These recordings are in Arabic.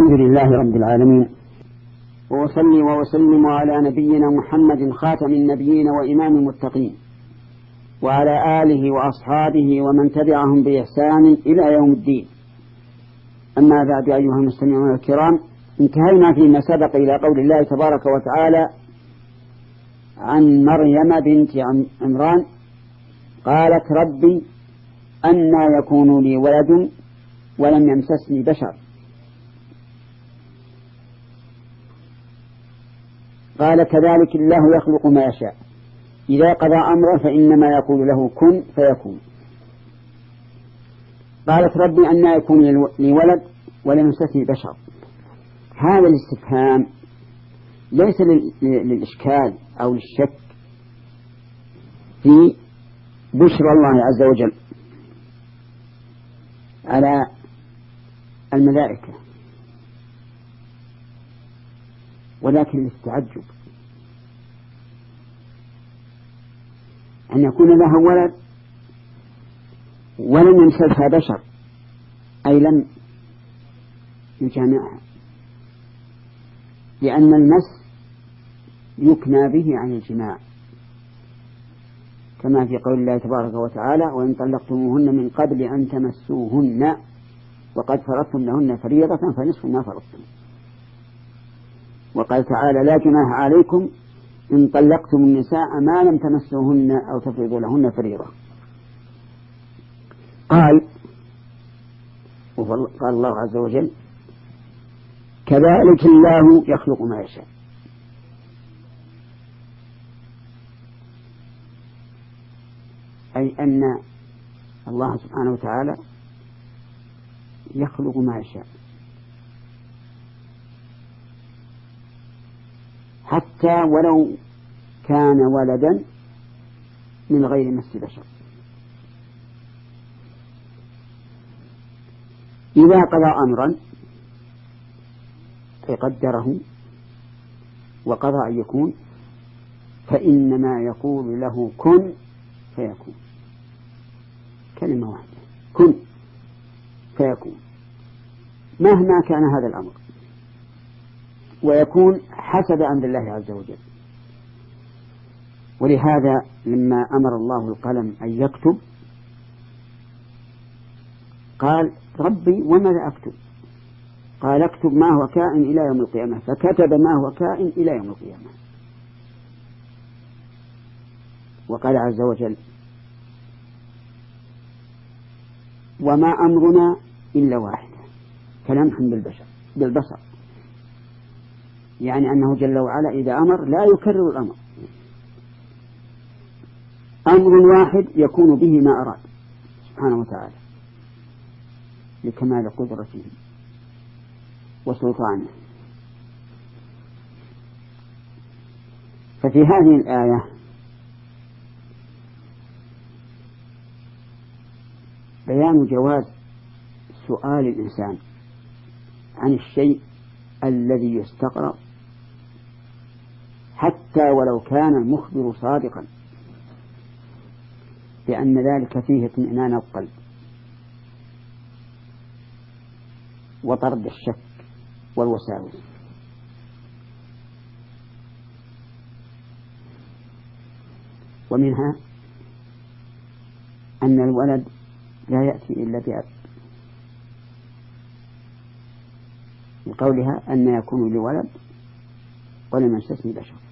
الحمد لله رب العالمين. وأصلي وأسلم على نبينا محمد خاتم النبيين وإمام المتقين. وعلى آله وأصحابه ومن تبعهم بإحسان إلى يوم الدين. أما بعد أيها المستمعون الكرام انتهينا فيما سبق إلى قول الله تبارك وتعالى عن مريم بنت عمران قالت ربي أنى يكون لي ولد ولم يمسسني بشر. قال كذلك الله يخلق ما يشاء. إذا قضى أمرا فإنما يقول له كن فيكون. قالت ربي أن يكون لي ولد ولم بشر. هذا الاستفهام ليس للإشكال أو للشك في بشرى الله عز وجل على الملائكة. ولكن للتعجب أن يكون لها ولد ولم يمسسها بشر أي لم يجامعها. لأن المس يكنى به عن الجماع كما في قول الله تبارك وتعالى وإن طلقتموهن من قبل أن تمسوهن وقد فرضتم لهن فريضة فنصف ما فرضتم. وقال تعالى لا جناح عليكم إن طلقتم النساء ما لم تمسوهن أو تفرضوا لهن فريضة. قال قال الله عز وجل كذلك الله يخلق ما يشاء. أي أن الله سبحانه وتعالى يخلق ما يشاء. حتى ولو كان ولدا من غير مس بشر إذا قضى أمرا فقدره وقضى أن يكون فإنما يقول له كن فيكون. كلمة واحدة كن فيكون. مهما كان هذا الأمر. ويكون حسب أمر الله عز وجل. ولهذا لما أمر الله القلم أن يكتب قال ربي وماذا أكتب؟ قال اكتب ما هو كائن إلى يوم القيامة. فكتب ما هو كائن إلى يوم القيامة. وقال عز وجل وما أمرنا إلا واحدة كلمح بالبشر بالبصر. يعني أنه جل وعلا إذا أمر لا يكرر الأمر. أمر واحد يكون به ما أراد. سبحانه وتعالى. لكمال قدرته. وسلطانه. ففي هذه الآية بيان جواز سؤال الإنسان عن الشيء الذي يستقرأ حتى ولو كان المخبر صادقا. لأن ذلك فيه اطمئنان القلب. وطرد الشك والوساوس. ومنها أن الولد لا يأتي إلا بأب. لقولها أن يكون لولد ولم يمسسني بشر.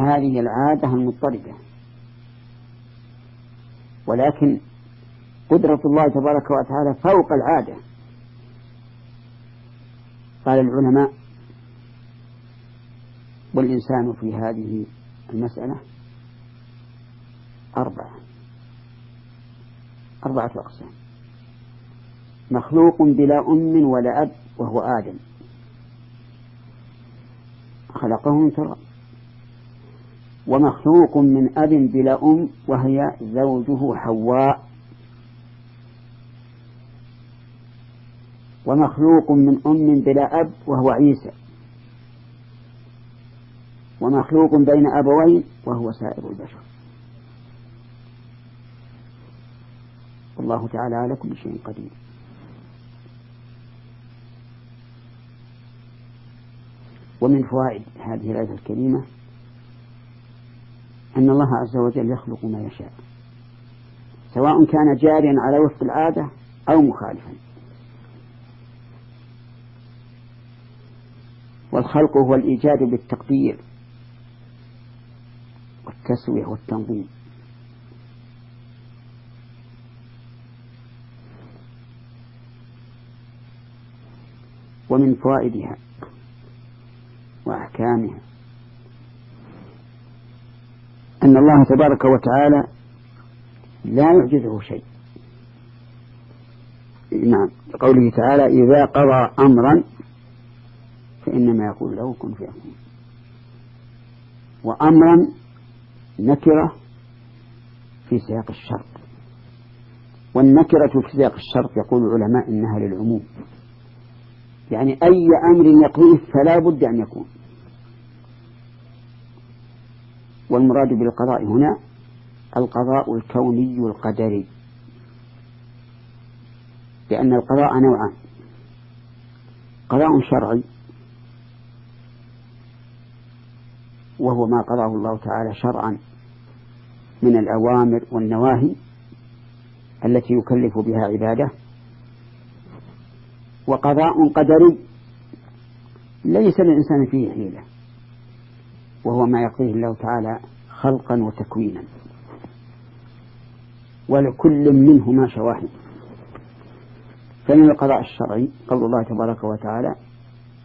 هذه العادة المضطردة. ولكن قدرة الله تبارك وتعالى فوق العادة. قال العلماء والإنسان في هذه المسألة أربعة. أربعة أقسام. مخلوق بلا أم ولا أب وهو آدم. خلقه من تراب ومخلوق من أب بلا أم وهي زوجه حواء. ومخلوق من أم بلا أب وهو عيسى. ومخلوق بين أبوين وهو سائر البشر. والله تعالى على كل شيء قدير. ومن فوائد هذه الآية الكريمة أن الله عز وجل يخلق ما يشاء. سواء كان جاريا على وفق العادة أو مخالفا. والخلق هو الإيجاد بالتقدير والتسوية والتنظيم. ومن فوائدها وأحكامها أن الله تبارك وتعالى لا يعجزه شيء. نعم. قوله تعالى إذا قضى أمرا فإنما يقول له كن فيكون. وأمرا نكرة في سياق الشرط. والنكرة في سياق الشرط يقول العلماء إنها للعموم. يعني أي أمر يقضيه فلا بد أن يكون. والمراد بالقضاء هنا القضاء الكوني القدري. لأن القضاء نوعان. قضاء شرعي وهو ما قضاه الله تعالى شرعا من الأوامر والنواهي التي يكلف بها عباده. وقضاء قدري ليس للإنسان فيه حيلة. وهو ما يقضيه الله تعالى خلقا وتكوينا. ولكل منهما شواهد. فمن القضاء الشرعي قول الله تبارك وتعالى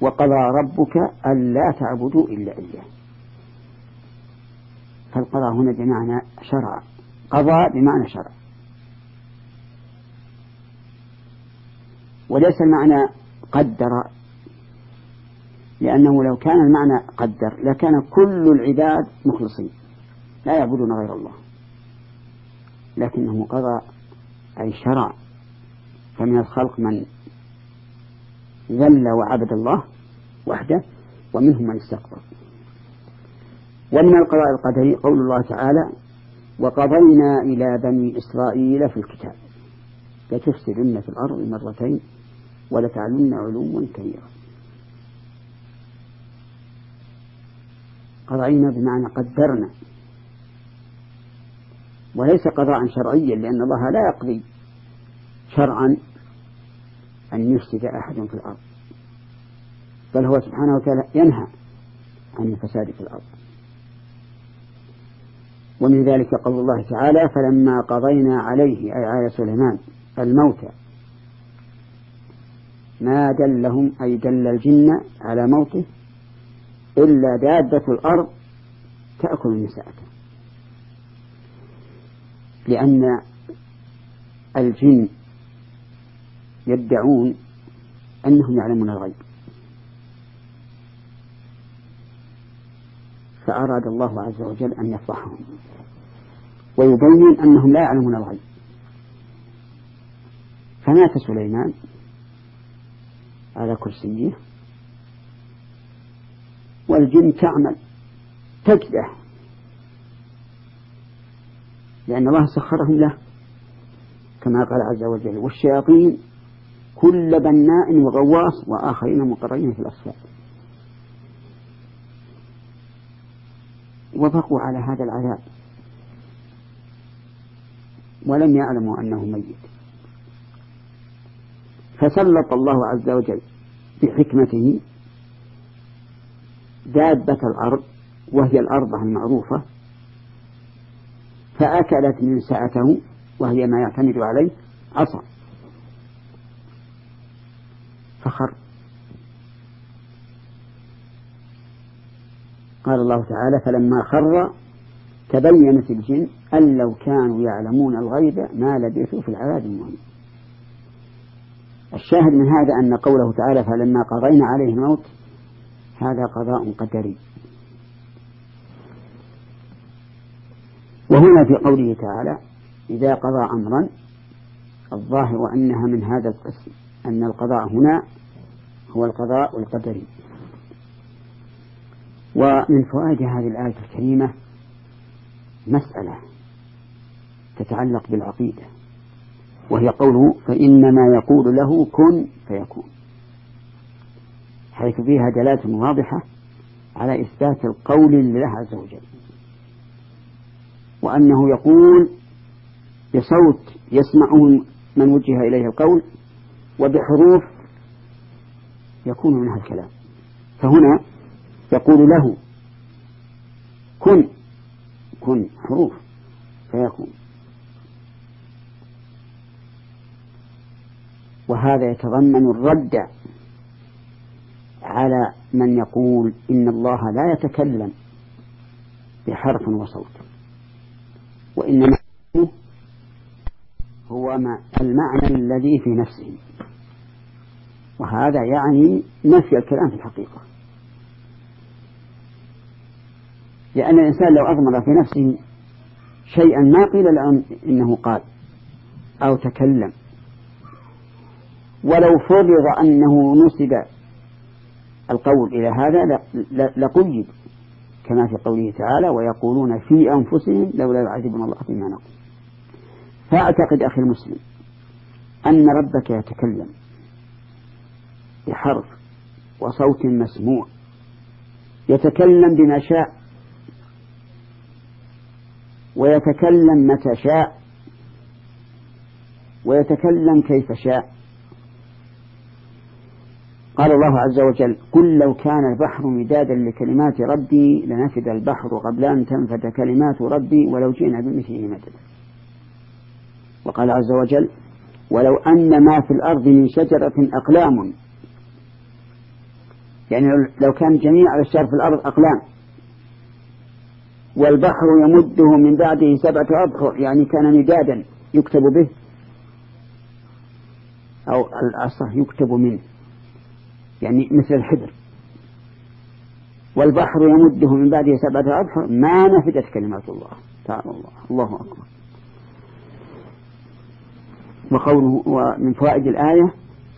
وقضى ربك ألا تعبدوا إلا إياه. فالقضاء هنا بمعنى شرع. قضى بمعنى شرع. وليس المعنى قدر لأنه لو كان المعنى قدر لكان كل العباد مخلصين. لا يعبدون غير الله. لكنه قضى أي شرع. فمن الخلق من ذل وعبد الله وحده ومنهم من استكبر ومن القضاء القدري قول الله تعالى وقضينا إلى بني إسرائيل في الكتاب. لتفسدن في الأرض مرتين ولتعلن علوا كبيرا. قضينا بمعنى قدرنا. وليس قضاء شرعيا لأن الله لا يقضي شرعا أن يفسد أحد في الأرض. بل هو سبحانه وتعالى ينهى عن الفساد في الأرض. ومن ذلك قول الله تعالى فلما قضينا عليه أي على سليمان الموت. ما دلهم أي دل الجن على موته؟ إلا دابة الأرض تأكل نساءته لأن الجن يدعون أنهم يعلمون الغيب. فأراد الله عز وجل أن يفضحهم ويبين أنهم لا يعلمون الغيب. فمات سليمان على كرسيه. والجن تعمل تكدح لأن الله سخرهم له كما قال عز وجل والشياطين كل بناء وغواص وآخرين مقرين في الأصفاد وبقوا على هذا العذاب. ولم يعلموا أنه ميت. فسلط الله عز وجل بحكمته دابة الأرض وهي الأرض المعروفة فأكلت من سعته وهي ما يعتمد عليه عصا فخر. قال الله تعالى فلما خر تبينت الجن أن لو كانوا يعلمون الغيب ما لبثوا في العذاب المهين. الشاهد من هذا أن قوله تعالى فلما قضينا عليه الموت هذا قضاء قدري. وهنا في قوله تعالى إذا قضى أمرا الظاهر أنها من هذا القسم أن القضاء هنا هو القضاء القدري. ومن فوائد هذه الآية الكريمة مسألة تتعلق بالعقيدة وهي قوله فإنما يقول له كن فيكون. حيث فيها دلالة واضحة على إثبات القول لله عز وجل. وأنه يقول بصوت يسمعه من وجه إليه القول وبحروف يكون منها الكلام. فهنا يقول له كن كن حروف فيكون. وهذا يتضمن الرد على من يقول إن الله لا يتكلم بحرف وصوت وإنما هو المعنى الذي في نفسه. وهذا يعني نفي الكلام في الحقيقة. لأن الإنسان لو أضمر في نفسه شيئا ما قيل له إنه قال أو تكلم ولو فرض أنه نسب القول إلى هذا لقيد كما في قوله تعالى ويقولون في أنفسهم لولا يعذبنا الله بما نقول. فأعتقد أخي المسلم أن ربك يتكلم بحرف وصوت مسموع يتكلم بما شاء ويتكلم متى شاء ويتكلم كيف شاء. قال الله عز وجل قل لو كان البحر مدادا لكلمات ربي لنفد البحر قبل أن تنفد كلمات ربي ولو جئنا بمثله مددا. وقال عز وجل ولو أن ما في الأرض من شجرة أقلام. يعني لو كان جميع الأشجار في الأرض أقلام والبحر يمده من بعده سبعة أبحر يعني كان مدادا يكتب به أو الأصح يكتب منه. يعني مثل الحبر. والبحر يمده من بعده سبعة أبحر. ما نفدت كلمات الله. تعالى الله. الله أكبر. وقوله ومن فوائد الآية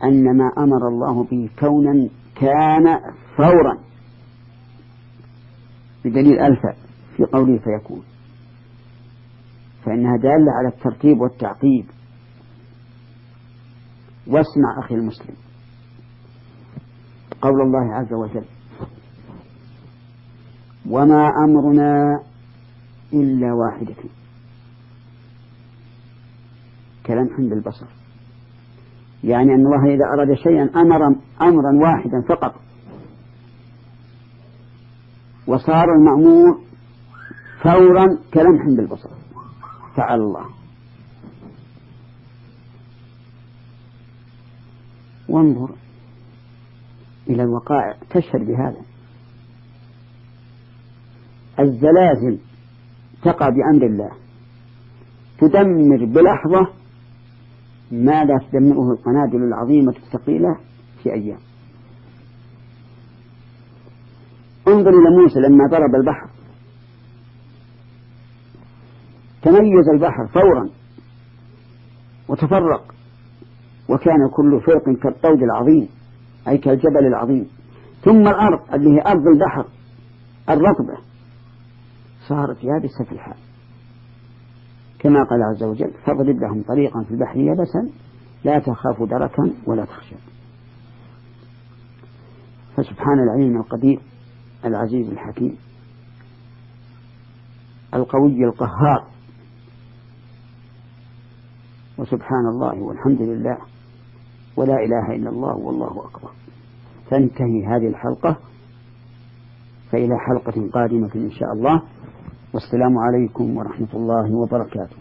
أن ما أمر الله به كونا كان فورا. بدليل ألفا في قوله فيكون. فإنها دالة على الترتيب والتعقيب. واسمع أخي المسلم. قول الله عز وجل وما أمرنا إلا واحدة. كلمح بالبصر يعني أن الله إذا أراد شيئا أمر أمرا واحدا فقط. وصار المأمور فورا كلمح بالبصر فعل الله. وانظر إلى الوقائع تشهد بهذا. الزلازل تقع بأمر الله. تدمر بلحظة ما لا تدمره القنادل العظيمة الثقيلة في أيام. انظر إلى موسى لما ضرب البحر. تميز البحر فورا وتفرق وكان كل فرق كالطود العظيم. أي كالجبل العظيم. ثم الأرض اللي هي أرض البحر الرطبة. صارت يابسة في الحال. كما قال عز وجل فاضرب لهم طريقا في البحر يبسا لا تخاف دركا ولا تخشى. فسبحان العليم القدير العزيز الحكيم القوي القهار. وسبحان الله والحمد لله. ولا إله إلا الله والله أكبر. تنتهي هذه الحلقة فإلى حلقة قادمة إن شاء الله. والسلام عليكم ورحمة الله وبركاته.